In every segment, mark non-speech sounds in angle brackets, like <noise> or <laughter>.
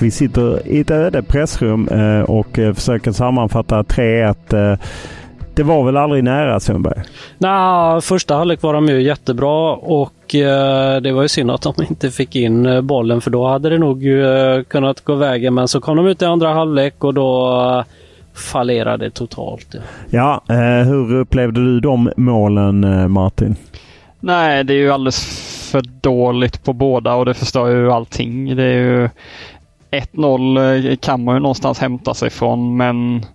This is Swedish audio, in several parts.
Vi sitter i ett öde pressrum eh, och eh, försöker sammanfatta 3-1. Eh, det var väl aldrig nära Sundberg? Nej, första halvlek var de ju jättebra och det var ju synd att de inte fick in bollen för då hade det nog kunnat gå vägen. Men så kom de ut i andra halvlek och då fallerade totalt. Ja, hur upplevde du de målen Martin? Nej, det är ju alldeles för dåligt på båda och det förstör ju allting. Det är ju 1-0 eh, kan man ju någonstans hämta sig från men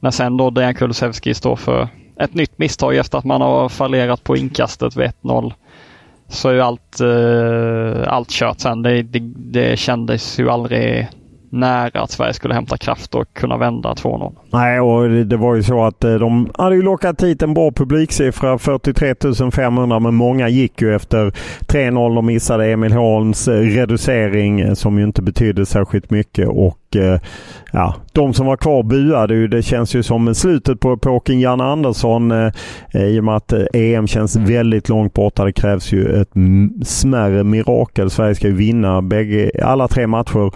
när sen då Dejan Kulusevski står för ett nytt misstag efter att man har fallerat på inkastet vid 1-0 så är ju allt, allt kört sen. Det, det, det kändes ju aldrig nära att Sverige skulle hämta kraft och kunna vända 2-0. Nej, och det var ju så att eh, de hade ju lockat hit en bra publiksiffra, 43 500, men många gick ju efter 3-0 och missade Emil Holms eh, reducering eh, som ju inte betydde särskilt mycket. Och ja, de som var kvar buade ju. Det känns ju som slutet på epoken Janne Andersson i och med att EM känns väldigt långt borta. Det krävs ju ett smärre mirakel. Sverige ska ju vinna bägge, alla tre matcher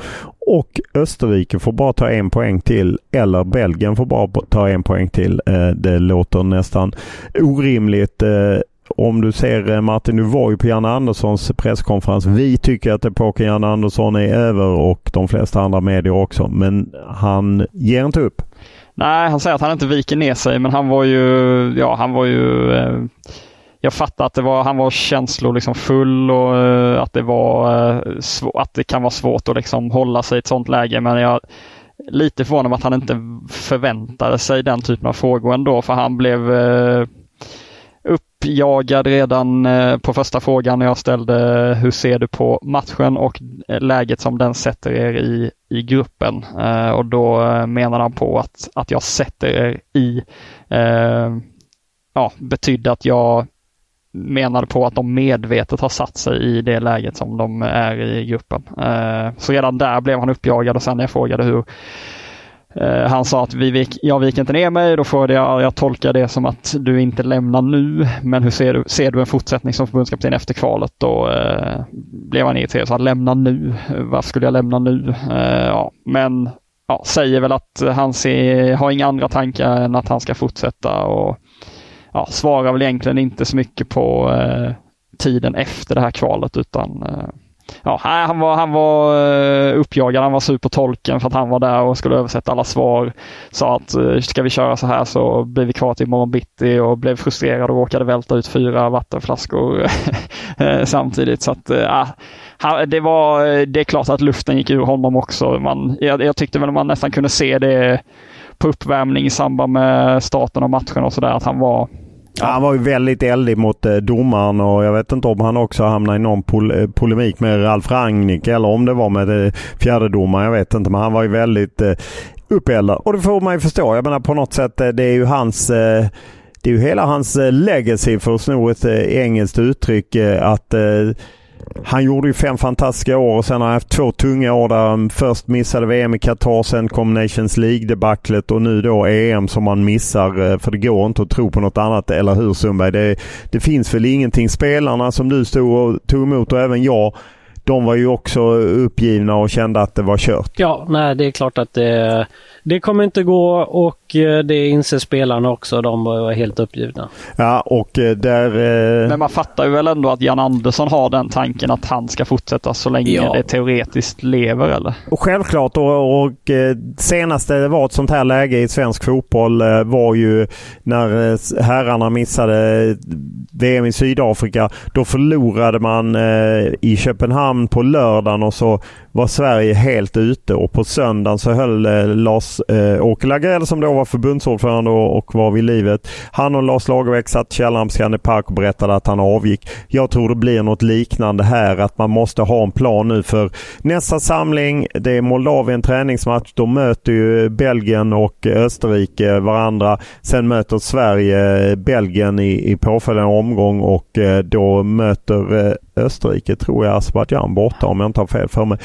och Österrike får bara ta en poäng till eller Belgien får bara ta en poäng till. Eh, det låter nästan orimligt. Eh, om du ser eh, Martin, du var ju på Janne Anderssons presskonferens. Vi tycker att epoken Janne Andersson är över och de flesta andra medier också. Men han ger inte upp. Nej, han säger att han inte viker ner sig, men han var ju, ja, han var ju eh jag fattar att det var, han var känslor liksom full och uh, att det var uh, att det kan vara svårt att liksom hålla sig i ett sånt läge. Men jag är lite förvånad att han inte förväntade sig den typen av frågor ändå för han blev uh, uppjagad redan på första frågan när jag ställde hur ser du på matchen och läget som den sätter er i, i gruppen. och då menar han på att, att jag sätter er i ja, betydde att jag menar på att de medvetet har satt sig i det läget som de är i gruppen. Eh, så redan där blev han uppjagad och sen när jag frågade hur eh, han sa att vi vik, jag viker inte ner mig. Då frågade jag, jag tolkar det som att du inte lämnar nu. Men hur ser du, ser du en fortsättning som förbundskapten efter kvalet? Då eh, blev han irriterad. och sa lämna nu? Varför skulle jag lämna nu? Eh, ja, men ja, säger väl att han ser, har inga andra tankar än att han ska fortsätta. och ja, svarar väl egentligen inte så mycket på eh, tiden efter det här kvalet utan eh, ja, han var, han var eh, uppjagad, han var sur på tolken för att han var där och skulle översätta alla svar. Sa att eh, ska vi köra så här så blir vi kvar till imorgon bitti och blev frustrerad och råkade välta ut fyra vattenflaskor <laughs> eh, samtidigt. Så att eh, ja, det, var, eh, det är klart att luften gick ur honom också. Man, jag, jag tyckte väl man nästan kunde se det på uppvärmning i samband med starten av matchen och sådär att han var Ja, han var ju väldigt eldig mot eh, domaren och jag vet inte om han också hamnade i någon pol eh, polemik med Ralf Rangnick eller om det var med eh, fjärde domaren. Jag vet inte, men han var ju väldigt eh, uppeldad. Och det får man ju förstå. Jag menar på något sätt, eh, det är ju hans eh, det är ju hela hans eh, legacy för att sno ett engelskt uttryck att han gjorde ju fem fantastiska år och sen har han haft två tunga år där han först missade VM i Qatar, sen kom Nations League-debaclet och nu då EM som man missar. Eh, för det går inte att tro på något annat, eller hur Sundberg? Det, det finns väl ingenting. Spelarna som du stod och tog emot och även jag de var ju också uppgivna och kände att det var kört. Ja, nej det är klart att det, det kommer inte gå och eh, det inser spelarna också. De var helt uppgivna. Ja, och eh, där... Eh... Men man fattar ju väl ändå att Jan Andersson har den tanken att han ska fortsätta så länge ja. det teoretiskt lever eller? Och självklart och, och eh, senast det var ett sånt här läge i svensk fotboll var ju när herrarna missade VM i Sydafrika. Då förlorade man i Köpenhamn på lördagen och så var Sverige helt ute och på söndagen så höll eh, Lars-Åke eh, Lagrell som då var förbundsordförande och, och var vid livet. Han och Lars Lagerbäck satt i källaren på Scandic Park och berättade att han avgick. Jag tror det blir något liknande här att man måste ha en plan nu för nästa samling. Det är Moldavien träningsmatch. Då möter ju Belgien och Österrike varandra. Sen möter Sverige eh, Belgien i, i påföljande omgång och eh, då möter eh, Österrike tror jag Azerbajdzjan borta om jag inte har fel för mig.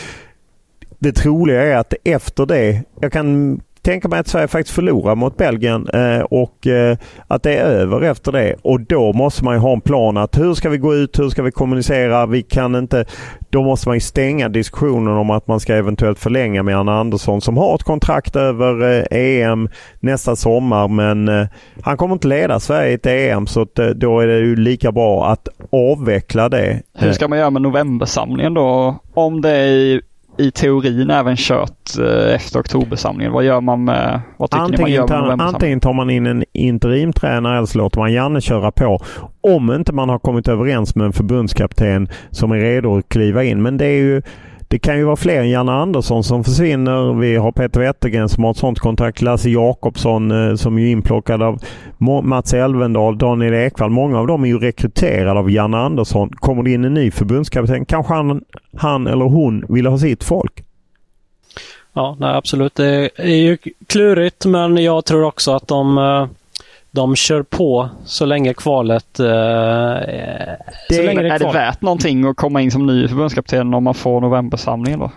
Det troliga är att efter det, jag kan tänka mig att Sverige faktiskt förlorar mot Belgien eh, och eh, att det är över efter det. Och då måste man ju ha en plan att hur ska vi gå ut, hur ska vi kommunicera? Vi kan inte... Då måste man ju stänga diskussionen om att man ska eventuellt förlänga med Anna Andersson som har ett kontrakt över eh, EM nästa sommar men eh, han kommer inte leda Sverige i ett EM så att, eh, då är det ju lika bra att avveckla det. Hur ska man göra med novembersamlingen då? Om det är i teorin även kört eh, efter oktobersamlingen. Vad gör man med, vad tycker antingen ni man gör med tar, Antingen tar man in en interimtränare eller så låter man Janne köra på. Om inte man har kommit överens med en förbundskapten som är redo att kliva in. Men det är ju det kan ju vara fler än Janne Andersson som försvinner. Vi har Peter Wettergren som har ett sånt kontrakt. Lasse Jakobsson eh, som är inplockad av Mats Elvendal, Daniel Ekvall. Många av dem är ju rekryterade av Janne Andersson. Kommer det in en ny förbundskapten kanske han, han eller hon vill ha sitt folk. Ja, nej, absolut. Det är ju klurigt men jag tror också att de eh, de kör på så länge kvalet... Eh, det, länge det är, är det värt någonting att komma in som ny förbundskapten om man får novembersamlingen då?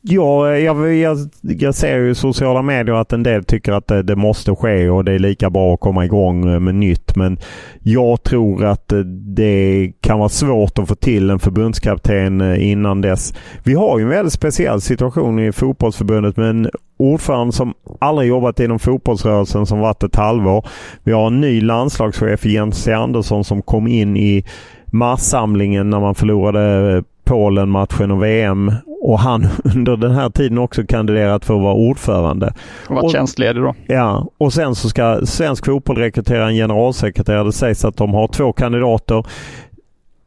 Ja, jag, jag, jag ser ju i sociala medier att en del tycker att det, det, måste ske och det är lika bra att komma igång eh, med nytt. Men jag tror att eh, det kan vara svårt att få till en förbundskapten eh, innan dess. Vi har ju en väldigt speciell situation i fotbollsförbundet med en ordförande som aldrig jobbat inom fotbollsrörelsen som varit ett halvår. Vi har en ny landslagschef, Jens C. Andersson, som kom in i marssamlingen när man förlorade Polen-matchen och VM och han <laughs> under den här tiden också kandiderat för att vara ordförande. Och varit tjänstledig då. Ja, och sen så ska svensk fotboll rekrytera en generalsekreterare. Det sägs att de har två kandidater.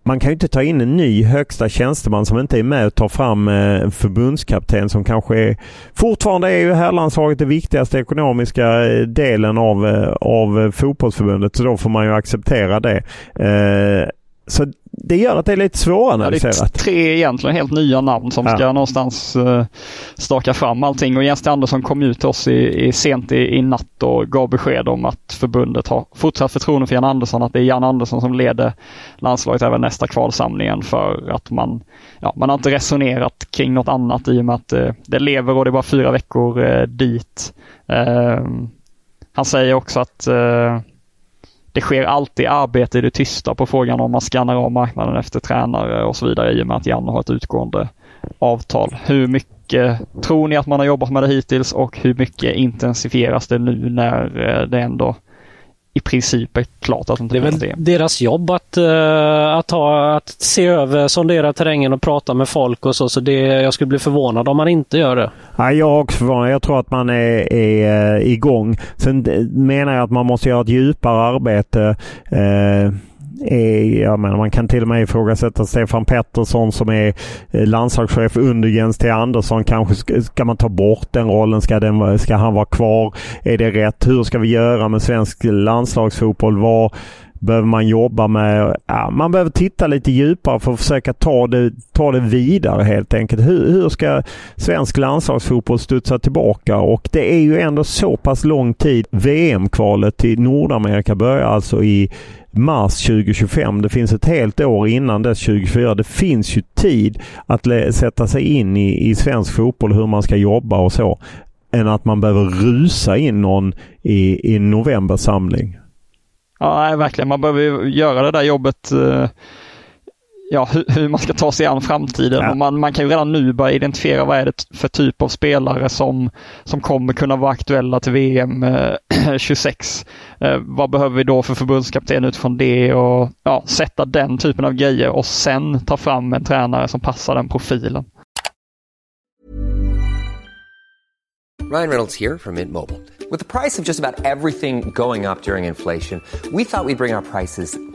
Man kan ju inte ta in en ny högsta tjänsteman som inte är med och tar fram en eh, förbundskapten som kanske är... Fortfarande är ju herrlandslaget det viktigaste ekonomiska eh, delen av, eh, av fotbollsförbundet så då får man ju acceptera det. Så det gör att det är lite svåranalyserat. Ja, det är tre egentligen helt nya namn som ja. ska någonstans uh, staka fram allting. Och Jens Andersson kom ut till oss i, i sent i, i, natt och gav besked om att förbundet har fortsatt förtroende för Jan Andersson. Att det är Jan Andersson som leder landslaget även nästa kvalsamlingen för att man, ja, man har inte resonerat kring något annat i och med att uh, det lever och det är bara fyra veckor uh, dit. han säger också att det sker alltid arbete i det tysta på frågan om man skannar av marknaden efter tränare och så vidare i och med att Janne har ett utgående avtal. Hur mycket tror ni att man har jobbat med det hittills och hur mycket intensifieras det nu när eh, det ändå i princip är klart att de Det är väl deras jobb att, uh, att, ha, att se över, sondera terrängen och prata med folk och så. Så det, jag skulle bli förvånad om man inte gör det. Ja, jag är också förvånad. Jag tror att man är, är uh, igång. Sen menar jag att man måste göra ett djupare arbete. Uh, är, jag menar, man kan till och med ifrågasätta Stefan Pettersson som är eh, landslagschef under Jens T Andersson. Kanske ska, ska, man ta bort den rollen? Ska, den, ska han vara kvar? Är det rätt? Hur ska vi göra med svensk landslagsfotboll? Vad behöver man jobba med? Ja, man behöver titta lite djupare för att försöka ta det, ta det vidare helt enkelt. Hur, hur ska svensk landslagsfotboll studsa tillbaka? Och det är ju ändå så pass lång tid. VM-kvalet till Nordamerika börjar alltså i mars 2025. Det finns ett helt år innan dess 2024. Det finns ju tid att sätta sig in i, i svensk fotboll hur man ska jobba och så. Än att man behöver rusa in någon i, i novembersamling. Ja, verkligen. Man behöver göra det där jobbet eh, ja, hur, hur, man ska ta sig an framtiden. Ja. Och man, man kan ju redan nu börja identifiera vad är det för typ av spelare som, som kommer kunna vara aktuella till VM eh, <clears throat> 26. Eh, vad behöver vi då för förbundskapten utifrån det och ja, sätta den typen av grejer och sen ta fram en tränare som passar den profilen. Ryan Reynolds här från Mint Mobile. Med priset på nästan allt som går upp under inflationen, trodde vi att vi skulle bring våra priser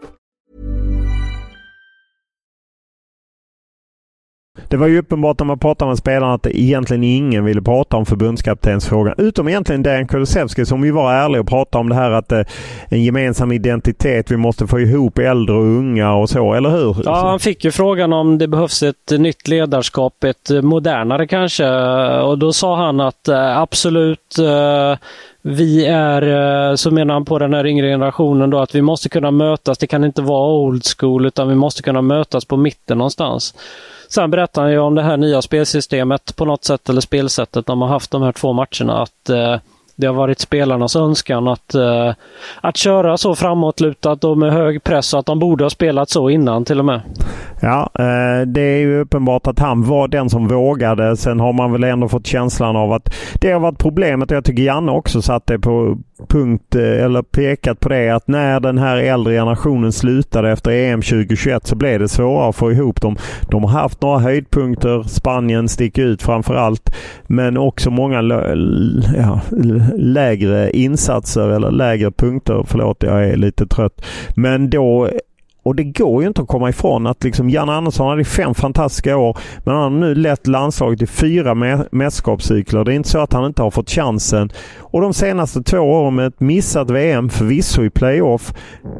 Det var ju uppenbart när man pratade med spelarna att egentligen ingen ville prata om förbundskaptensfrågan. Utom egentligen Dejan Kulusevski som ju var ärlig och pratade om det här att eh, en gemensam identitet, vi måste få ihop äldre och unga och så, eller hur? Ja, han fick ju frågan om det behövs ett nytt ledarskap, ett eh, modernare kanske. Och då sa han att eh, absolut eh, vi är, eh, så menar han på den här yngre generationen då, att vi måste kunna mötas. Det kan inte vara old school utan vi måste kunna mötas på mitten någonstans. Sen berättar han ju om det här nya spelsystemet på något sätt, eller spelsättet, de har haft de här två matcherna. Att eh, det har varit spelarnas önskan att, eh, att köra så framåtlutat och med hög press så att de borde ha spelat så innan till och med. Ja, eh, det är ju uppenbart att han var den som vågade. Sen har man väl ändå fått känslan av att det har varit problemet. Jag tycker Janne också satt det på punkt eh, eller pekat på det att när den här äldre generationen slutade efter EM 2021 så blev det svårare att få ihop dem. De har haft några höjdpunkter. Spanien sticker ut framför allt. Men också många ja, lägre insatser eller lägre punkter. Förlåt, jag är lite trött. Men då och det går ju inte att komma ifrån att liksom Janne Andersson hade fem fantastiska år men han har nu lett landslaget i fyra mästerskapscykler. Det är inte så att han inte har fått chansen. Och de senaste två åren med ett missat VM, förvisso i playoff,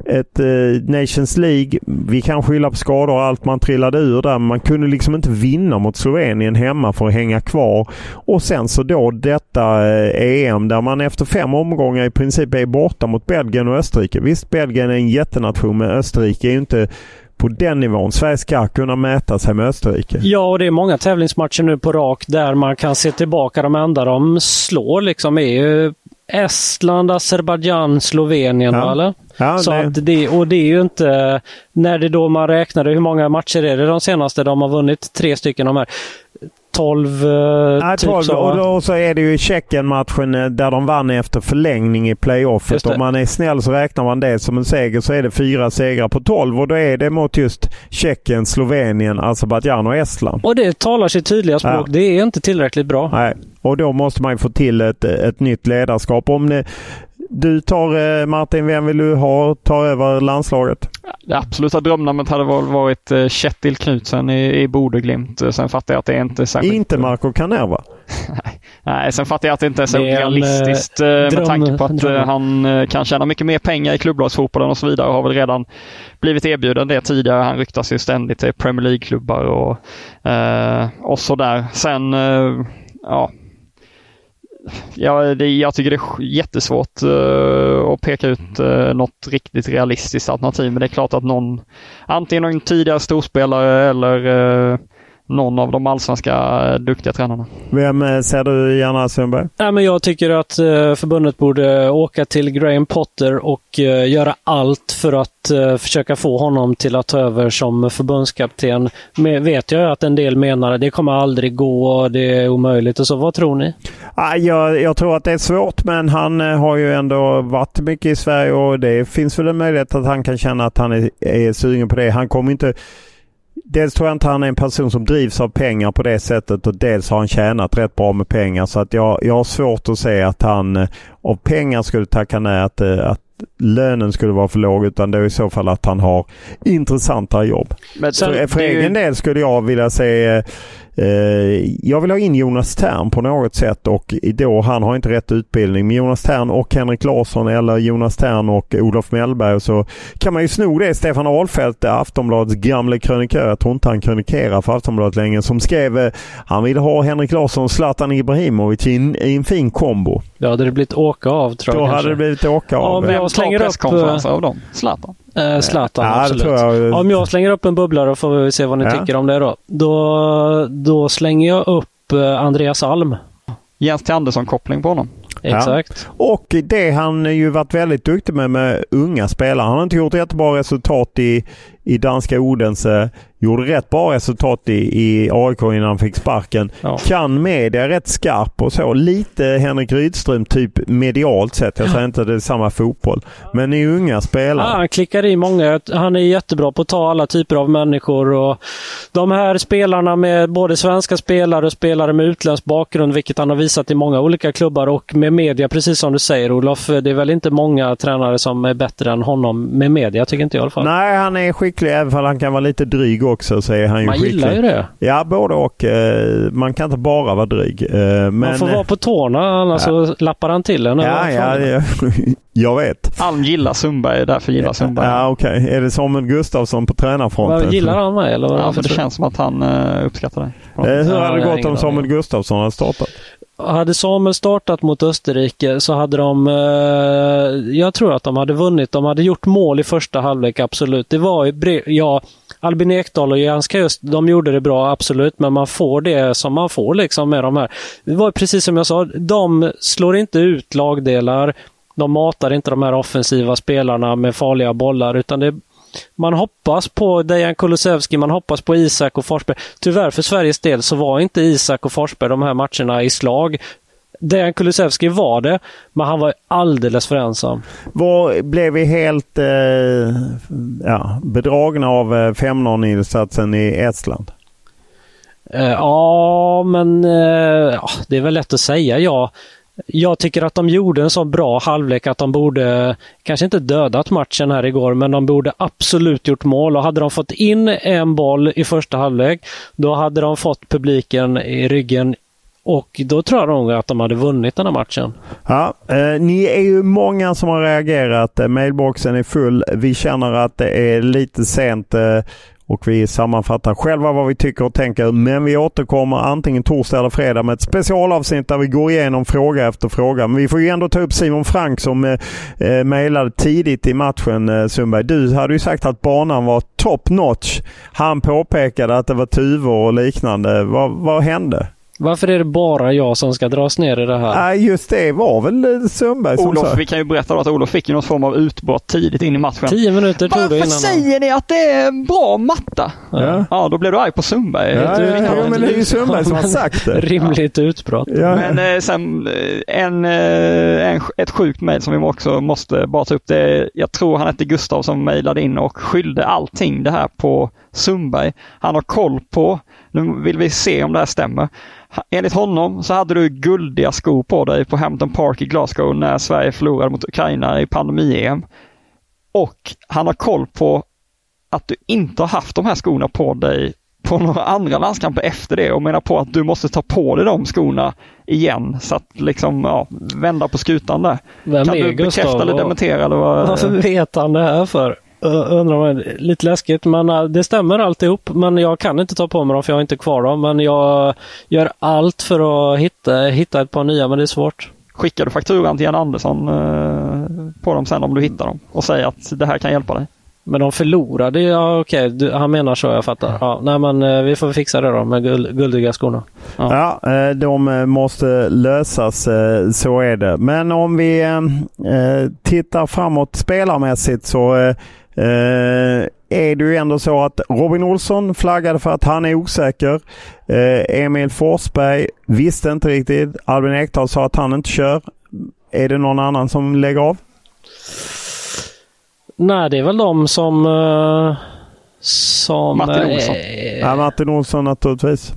ett eh, Nations League. Vi kan skylla på skador och allt man trillade ur där. Men man kunde liksom inte vinna mot Slovenien hemma för att hänga kvar. Och sen så då detta eh, EM där man efter fem omgångar i princip är borta mot Belgien och Österrike. Visst, Belgien är en jättenation med Österrike är ju inte på den nivån. Sverige ska kunna mäta sig med Österrike. Ja, och det är många tävlingsmatcher nu på rak där man kan se tillbaka. De enda de slår liksom är ju Estland, Azerbajdzjan, Slovenien. Ja. Eller? Ja, så det... det... och det är ju inte... När det då man räknade, hur många matcher är det de senaste? De har vunnit tre stycken de här. 12. Eh, Nej, typ 12 så. Och då så är det ju Tjeckien-matchen eh, där de vann efter förlängning i playoffet. Om man är snäll så räknar man det som en seger så är det fyra segrar på 12 och då är det mot just Tjeckien, Slovenien, Azerbajdzjan och Estland. Och det talar sitt tydliga språk. Ja. Det är inte tillräckligt bra. Nej, och då måste man få till ett, ett nytt ledarskap. Om det, du tar eh, Martin, vem vill du ha ta över landslaget? Det absoluta drömnamnet hade väl varit eh, Kjetil Knutsen i, i Bodeglimt. Sen fattar jag att det är inte särskilt... Inte Marco Canerva? Nej, sen fattar jag att det inte är så är realistiskt eh, med tanke på att dröm. han kan tjäna mycket mer pengar i klubblagsfotbollen och så vidare och har väl redan blivit erbjuden det tidigare. Han ryktas ju ständigt till Premier League-klubbar och, eh, och sådär. Sen, eh, ja, ja, det, jag tycker det är jättesvårt uh, att peka ut uh, något riktigt realistiskt alternativ. Men det är klart att någon, antingen någon tidigare storspelare eller uh, någon av de allsvenska duktiga tränarna. Vem eh, ser du gärna Sundberg? Ja, men jag tycker att eh, förbundet borde åka till Graham Potter och eh, göra allt för att försöka få honom till att ta över som förbundskapten. Men vet jag att en del menar att det kommer aldrig gå, det är omöjligt och så. Vad tror ni? Jag, jag tror att det är svårt men han har ju ändå varit mycket i Sverige och det finns väl en möjlighet att han kan känna att han är, är sugen på det. Han kommer inte Dels tror jag inte han är en person som drivs av pengar på det sättet och dels har han tjänat rätt bra med pengar. Så att jag, jag har svårt att se att han eh, av pengar skulle tacka nej att, eh, att lönen skulle vara för låg utan det är i så fall att han har intressantare jobb. Men så, för egen del skulle jag vilja se Eh, jag vill ha in Jonas Tern på något sätt och då han har inte rätt utbildning. Men Jonas Tern och Henrik Larsson eller Jonas Tern och Olof Mellberg så kan man ju sno det. Stefan Ahlfeldt, Aftonbladets gamle krönikör, jag tror inte han krönikerar för Aftonbladet längre, som skrev eh, han ville ha Henrik Larsson och Zlatan Ibrahimovic i en, i en fin kombo. Ja, hade det blivit åka av tror jag. Då kanske. hade det blivit åka av. Ja, jag slänger upp... av dem? Zlatan? Eh, Zlatan, ja, absolut. Jag... Om jag slänger upp en bubblare får vi se vad ni ja. tycker om det då. Då, då slänger jag upp eh, Andreas Alm. Jens T. Andersson-koppling på honom. Exakt. Ja. Och det han ju varit väldigt duktig med med unga spelare. Han har inte gjort jättebra resultat i, i danska Odense. Gjorde rätt bra resultat i, i AIK innan han fick sparken. Ja. Kan media rätt skarp och så. Lite Henrik Rydström typ medialt sett. Jag säger inte att det är samma fotboll. Men i unga spelare. Ja, han klickar i många. Han är jättebra på att ta alla typer av människor. Och de här spelarna med både svenska spelare och spelare med utländsk bakgrund, vilket han har visat i många olika klubbar och med media, precis som du säger Olof. Det är väl inte många tränare som är bättre än honom med media, tycker inte jag i alla fall. Nej, han är skicklig även om han kan vara lite dryg också. Så är han ju Man skicklig. gillar ju det. Ja, både och. Eh, Man kan inte bara vara dryg. Eh, Men, Man får vara på tårna, annars så lappar han till en. Ja, ja, ja, <laughs> jag vet. Alm gillar Sundberg, därför gillar Sundberg. Ja, okej. Är det Samuel Gustafsson på tränarfronten? Vad Gillar han mig eller? Ja, för det känns som att han uh, uppskattar dig. Eh, hur Ja, hade det gått om Samuel aning. Gustafsson hade startat? Hade Samuel startat mot Österrike så hade de... Eh, jag tror att de hade vunnit. De hade gjort mål i första halvlek, absolut. Det var ju... Ja, Albin Ekdal och Jens just de gjorde det bra, absolut. Men man får det som man får liksom med de här. Det var precis som jag sa, de slår inte ut lagdelar. De matar inte de här offensiva spelarna med farliga bollar, utan det man hoppas på Dejan Kulusevski, man hoppas på Isak och Forsberg. Tyvärr för Sveriges del så var inte Isak och Forsberg de här matcherna i slag. Dejan Kulusevski var det, men han var alldeles för ensam. Var, blev vi helt eh, ja, bedragna av eh, 5-0-insatsen i Estland? Eh, ja, men eh, ja, det är väl lätt att säga ja. Jag tycker att de gjorde en så bra halvlek att de borde, kanske inte dödat matchen här igår, men de borde absolut gjort mål. Och hade de fått in en boll i första halvlek, då hade de fått publiken i ryggen och då tror jag nog att de hade vunnit den här matchen. Ja, eh, ni är ju många som har reagerat. Eh, mailboxen är full. Vi känner att det är lite sent eh, och vi sammanfattar själva vad vi tycker och tänker. Men vi återkommer antingen torsdag eller fredag med ett specialavsnitt där vi går igenom fråga efter fråga. Men vi får ju ändå ta upp Simon Frank som eh, eh mejlade tidigt i matchen eh, Sundberg. Du hade ju sagt att banan var top notch. Han påpekade att det var tuvor och liknande. Vad, vad hände? Varför är det bara jag som ska dras ner i det här? Nej, just det var väl Sundberg som Olof, sa. vi kan ju berätta då att Olof fick ju någon form av utbrott tidigt in i matchen. Tio minuter tog det Varför innan. säger ni att det är en bra matta? Ja. Ja, då blev du arg på Sundberg. Ja, Du ja, ja, ett men det är ju. Sundberg som har sagt det. Rimligt utbrott. Ja. Men eh, sen eh, en, eh, en, ett sjukt mejl som vi också måste bara ta upp. Det jag tror han hette Gustav som mejlade in och skyllde allting det här på Sundberg. Han har koll på, nu vill vi se om det här stämmer. Enligt honom så hade du guldiga skor på dig på Hampton Park i Glasgow när Sverige förlorade mot Ukraina i pandemi-EM. Och han har koll på att du inte har haft de här skorna på dig på några andra landskamper efter det och menar på att du måste ta på dig de skorna igen så att liksom ja, vända på skutan där. Vem kan du Gustav? bekräfta eller Och- dementera? Eller vad? Varför vet han det här för? Undrar man, lite läskigt men uh, det stämmer alltihop. Men jag kan inte ta på mig dem för jag har inte kvar dem. Men jag gör allt för att hitta, hitta ett par nya men det är svårt. Skickar du fakturan till Jan Andersson eh, på dem sen om du hittar dem och säger att det här kan hjälpa dig? Men de förlorade, ja okej, du- han menar så, jag fattar. Ja, nej men uh, vi får fixa det då med guld, guldiga skorna. Ja, eh, de måste lösas, så är det. Men om vi tittar framåt spelarmässigt så eh, eh, är det ju ändå så att Robin Olsson flaggade för att han är osäker. Eh, Emil Forsberg visste inte riktigt. Albin Ekdal sa att han inte kör. Är det någon annan som lägger av? Nej, det är väl de som... Uh, som... Martin eh, Olsson. Ja, Martin Olsson naturligtvis.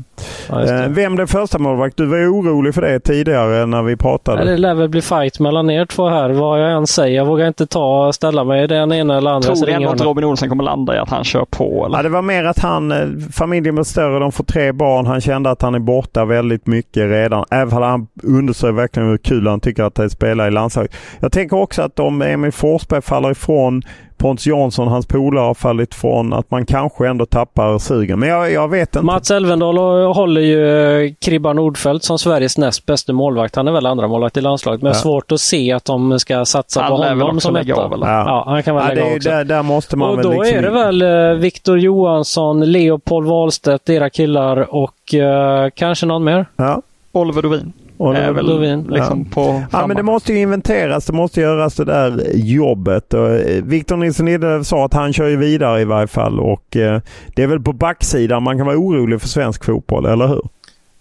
Ja, det. Eh, Vem blev första målvakt? Du var orolig för det tidigare när vi pratade. Det lär väl bli fight mellan er två här, vad jag än säger. Jag vågar inte ta ställa mig i den ena eller andra Tror du ändå att. Robin Olsson kommer landa i att han kör på? Eller? Ja, det var mer att han, eh, familjen blir större, de får tre barn. Han kände att han är borta väldigt mycket redan. Även om han undersöker verkligen hur kul han tycker att det är att spela i landslaget. Jag tänker också att om Emil Forsberg faller ifrån Pontus Jansson, hans polare har fallit ifrån, att man kanske ändå tappar sugen. Men jag, jag vet inte. Mats Elvendal håller ju eh, Kribba Nordfeldt som Sveriges näst bästa målvakt. Han är väl andra målvakt i landslaget, men Ja. svårt att se att de ska satsa Han på honom som etta. av, eller? Ja, han kan väl Ja, lägga det också. där, där måste man Och väl då liksom... är det väl eh, Viktor Johansson, Leopold Wahlstedt, era killar och eh, kanske någon mer. Ja. Oliver Dovin. Och är väl Lovin. liksom på Ja, men det måste ju inventeras. Det måste göras det där jobbet. Och, eh, Victor Nilsson Lindelöf sa att han kör ju vidare i varje fall och eh, det är väl på backsidan man kan vara orolig för svensk fotboll, eller hur?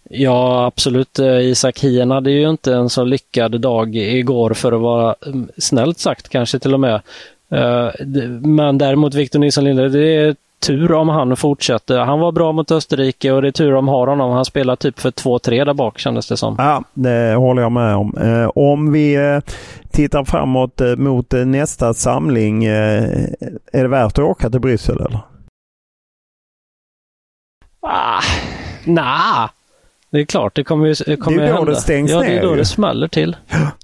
Ja, absolut. Eh, Isak Hien hade ju inte en så lyckad dag igår för att vara mm, snällt sagt kanske till och med. Men däremot Victor Nilsson Linde, det är tur om han fortsätter. Han var bra mot Österrike och det är tur om har honom. Han spelar typ för 2-3 där bak kändes det som. Ja, det håller jag med om. Eh, om vi eh, tittar framåt eh, mot nästa samling. Är det värt att åka till Bryssel eller? Ah, Nja, det är klart det kommer ju det kommer Det är då hända. det stängs ja, det ner är då ju. det smäller till.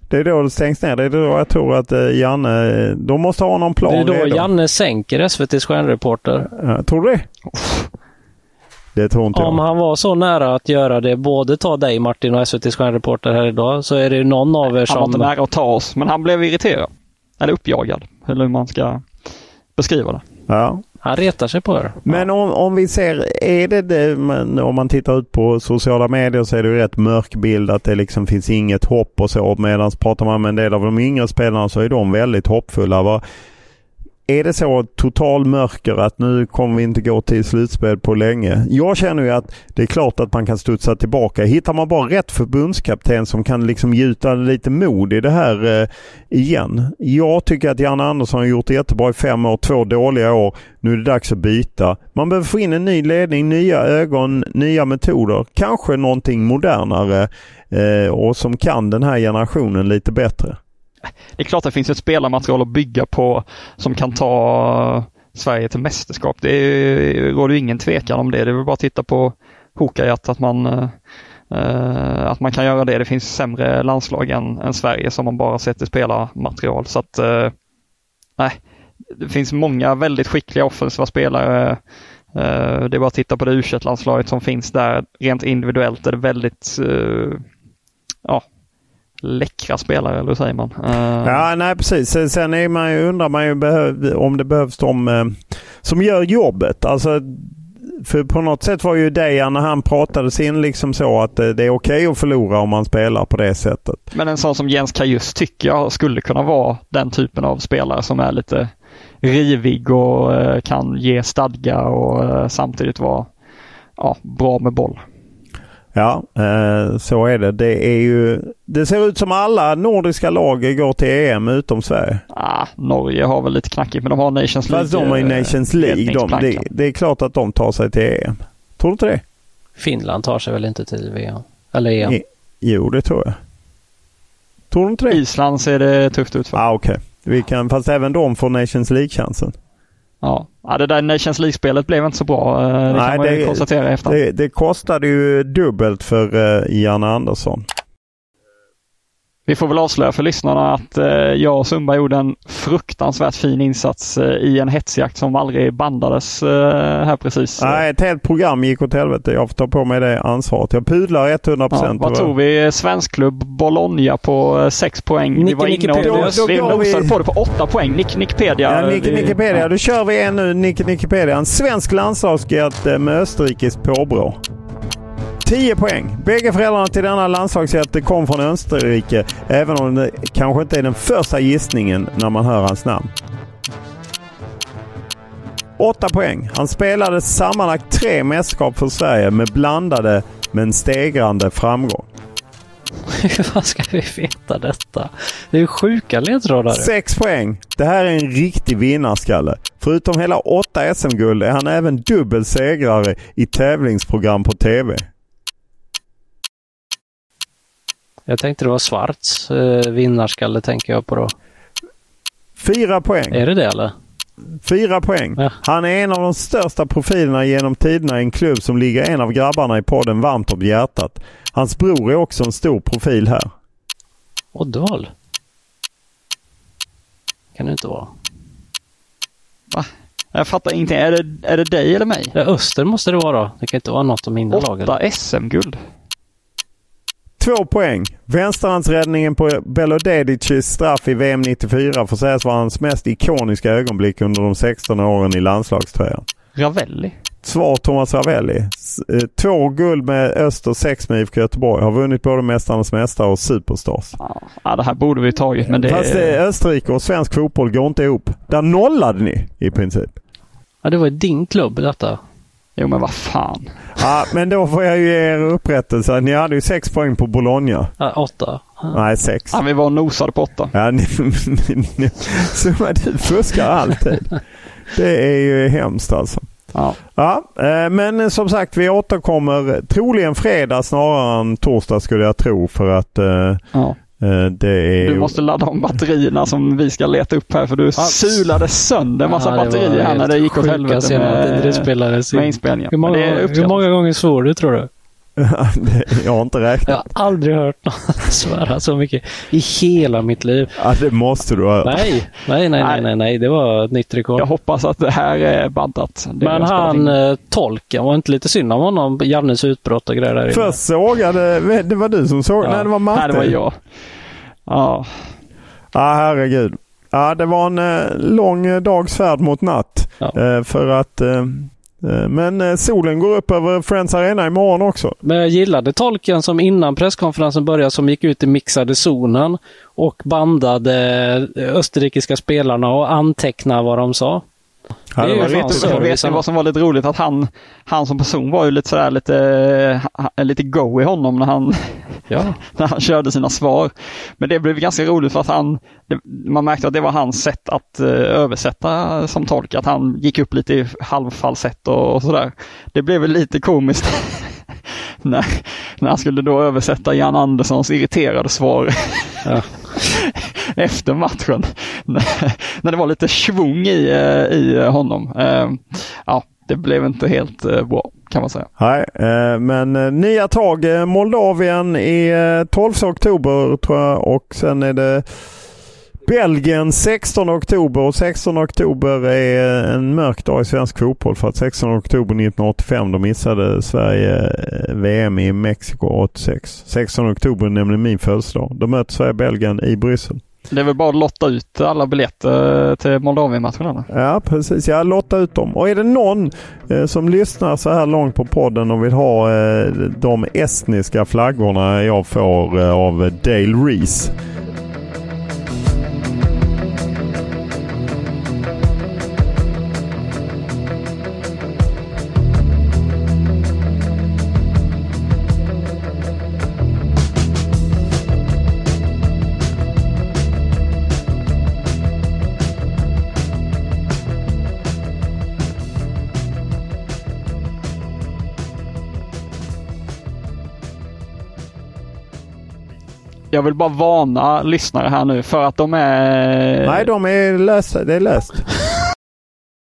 Det är då det stängs ner. Det är då jag tror att eh, Janne, de måste ha någon plan Det är då redo. Janne sänker SVTs stjärnreporter. Ja, tror du det? Det tror inte Om jag. han var så nära att göra det, både ta dig Martin och SVTs stjärnreporter här idag, så är det ju någon av er han var inte som... nära att ta oss, men han blev irriterad. Eller uppjagad, eller hur man ska beskriva det. Ja. Han retar sig på er. Men om, om vi ser, är det det, men om man tittar ut på sociala medier så är det ju rätt mörk bild att det liksom finns inget hopp och så. Medan pratar man med en del av de yngre spelarna så är de väldigt hoppfulla. Vad- är det så total mörker att nu kommer vi inte gå till slutspel på länge? Jag känner ju att det är klart att man kan studsa tillbaka. Hittar man bara rätt förbundskapten som kan liksom gjuta lite mod i det här eh, igen. Jag tycker att Janne Andersson har gjort det jättebra i fem år, två dåliga år. Nu är det dags att byta. Man behöver få in en ny ledning, nya ögon, nya metoder. Kanske någonting modernare eh, och som kan den här generationen lite bättre. Det är klart att det finns ett spelarmaterial att bygga på som kan ta Sverige till mästerskap. Det är- råder ju ingen tvekan om det. Det är väl bara att titta på Hokajat att man, eh, att man kan göra det. Det finns sämre landslag än, än Sverige som man bara sett i spelarmaterial. Så att, eh, nej, det finns många väldigt skickliga offensiva spelare. Eh, det är bara att titta på det u landslaget som finns där. Rent individuellt är det väldigt eh, ja, läckra spelare, eller hur säger man? Eh, Ja, nej precis. Sen- är man ju, undrar man ju om det behövs de eh, som gör jobbet. Alltså, för på något sätt var ju Dejan när han pratade sin liksom så att eh, det är okej att förlora om man spelar på det sättet. Men en sån som Jens Kajus tycker jag skulle kunna vara den typen av spelare som är lite rivig och kan ge stadga och samtidigt vara ja, bra med boll. Ja, eh, så är det. Det är ju... Det ser ut som alla nordiska lag går till EM utom Sverige. Ah, Norge har väl lite knackigt men de har Nations League. Fast de har ju eh, Nations League. De, det, det är klart att de tar sig till EM. Tror du inte det? Finland tar sig väl inte till VM? Eller EM? I- Jo, det tror jag. Tror du inte det? Island ser det tufft ut för. ah, okej. Vi kan, fast även de får Nations League-chansen. Ja. ja, det där Nations League-spelet blev inte så bra. eh, Det Nej, kan man det- konstatera i efterhand. Det, det kostade ju dubbelt för uh, Janne Andersson. Vi får väl avslöja för lyssnarna att eh, jag och Sumba gjorde en fruktansvärt fin insats eh, i en hetsjakt som aldrig bandades eh, här precis. Nej, ett helt program gick åt helvete. Jag får ta på mig det ansvaret. Jag pudlar 100 Ja, procent. vad tog vi? Svensk klubb Bologna på 6 poäng. vi Nicke var inne och. Då- vi vi- nosade på det på 8 poäng. Nick, Nickpedia. Ja, Nick, vi- Wikipedia. ja. Då kör vi en nu. Nick, Wikipedia. En svensk landslagsjätte med österrikiskt påbrå. 10 poäng. Bägge föräldrarna till denna landslagsjätte kom från Österrike. Även om det kanske inte är den första gissningen när man hör hans namn. 8 poäng. Han spelade sammanlagt tre mästerskap för Sverige med blandade men stegrande framgång. <laughs> Hur ska vi veta detta? Det är ju sjuka ledtrådar. 6 poäng. Det här är en riktig vinnarskalle. Förutom hela åtta SM-guld är han även dubbel segrare i tävlingsprogram på TV. Jag tänkte det var Svarts eh, vinnarskalle tänker jag på då. Fyra poäng. Är det det eller? Fyra poäng. Ja. Han är en av de största profilerna genom tiderna i en klubb som ligger en av grabbarna i podden varmt om hjärtat. Hans bror är också en stor profil här. Oddvall? Kan det inte vara. Jag fattar inte. Är det, är det dig eller mig? Ja, Öster måste det vara då. Det kan inte vara något av mina lag. Åtta SM-guld. Två poäng. Vänsterhandsräddningen på Belodedicis straff i VM 94 får sägas vara hans mest ikoniska ögonblick under de 16 åren i landslagströjan. Ravelli. Svar Thomas Ravelli. Eh, två guld med Öster, sex med IFK Göteborg. Har vunnit både Mästarnas Mästare och Superstars. Ja, det här borde vi tagit men det... Fast det är Österrike och svensk fotboll går inte ihop. Där nollade ni i princip. Ja, det var din klubb detta. Jo men vad fan. Ja, men då får jag ju ge er upprättelse. Ni hade ju sex poäng på Bologna. Ja, åtta. Nej, sex. Ja, vi var nosade på åtta. Ja, ni, ni, ni, så du fuskar alltid. Det är ju hemskt alltså. Ja. Ja, eh, men som sagt vi återkommer troligen fredag snarare än torsdag skulle jag tro för att eh, ja. Eh, det är... Du måste ladda om batterierna som vi ska leta upp här för du sulade sönder en massa Ja, batterier här när det gick åt helvete med, med inspelningen. Hur många, Men det är hur många gånger svor du tror du? Det- <laughs> jag har inte Jag räknat. har aldrig hört någon <laughs> svära så mycket i hela mitt liv. Ja, det måste du ha Nej, nej, nej, nej, nej, nej. det var ett nytt rekord. Jag hoppas att det här är bandat. Det Men jag han in. eh, tolken, var inte lite synd om honom? Jannes utbrott och grejer där inne. Först sågade... Det var du som såg? Ja. Nej, det var Matte. Nej, det var jag. Ja, Ja, herregud. Ja, det var en eh, lång dags färd mot natt. Ja. Eh, för att... Eh, Eh, men eh, solen går upp över Friends Arena imorgon också. Men jag gillade tolken som innan presskonferensen började som gick ut i mixade zonen och bandade eh, österrikiska spelarna och antecknade vad de sa. Ja, Det är det ju var så. vet ni vad som var lite roligt? Att han, han som person var ju lite sådär lite, ha- lite go i honom när han, Ja. <laughs> när han körde sina svar. Men det blev ganska roligt för att han, det, man märkte att det var hans sätt att eh, översätta som tolk. Att han gick upp lite i halvfalsett och, och sådär. Det blev väl lite komiskt <laughs> när, när han skulle då översätta Jan Anderssons irriterade svar Ja. <laughs> efter matchen. <laughs> när, det var lite svung i, eh, i honom. Eh, ja, det blev inte helt eh, bra kan man säga. Nej, men nya tag. Moldavien i 12 oktober tror jag och sen är det Belgien 16 oktober och 16 oktober är en mörk dag i svensk fotboll för att 16 oktober 1985 då missade Sverige VM i Mexiko 86. 16 oktober är nämligen min födelsedag. Då möter Sverige Belgien i Bryssel. Det är väl bara att lotta ut alla biljetter till Moldavien-matchen? Ja precis, Ja, lotta ut dem. Och är det någon eh, som lyssnar så här långt på podden och vill ha eh, de estniska flaggorna jag får eh, av Dale Reese. Jag vill bara varna lyssnare här nu för att de är... Nej, de är lösa. Det är löst.